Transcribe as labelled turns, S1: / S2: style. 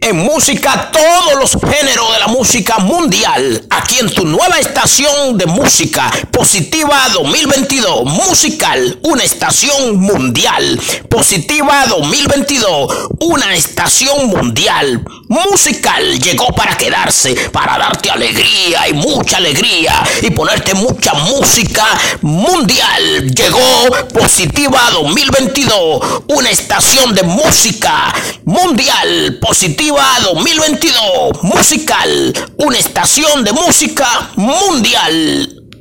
S1: en música todos los géneros de la música mundial. Aquí en tu nueva estación de música positiva 2022. Musical, una estación mundial. Positiva 2022, una estación mundial. Musical llegó para quedarse, para darte alegría y mucha alegría y ponerte mucha música mundial. Llegó Positiva 2022, una estación de música mundial. Positiva 2022 Musical, una estación de música mundial.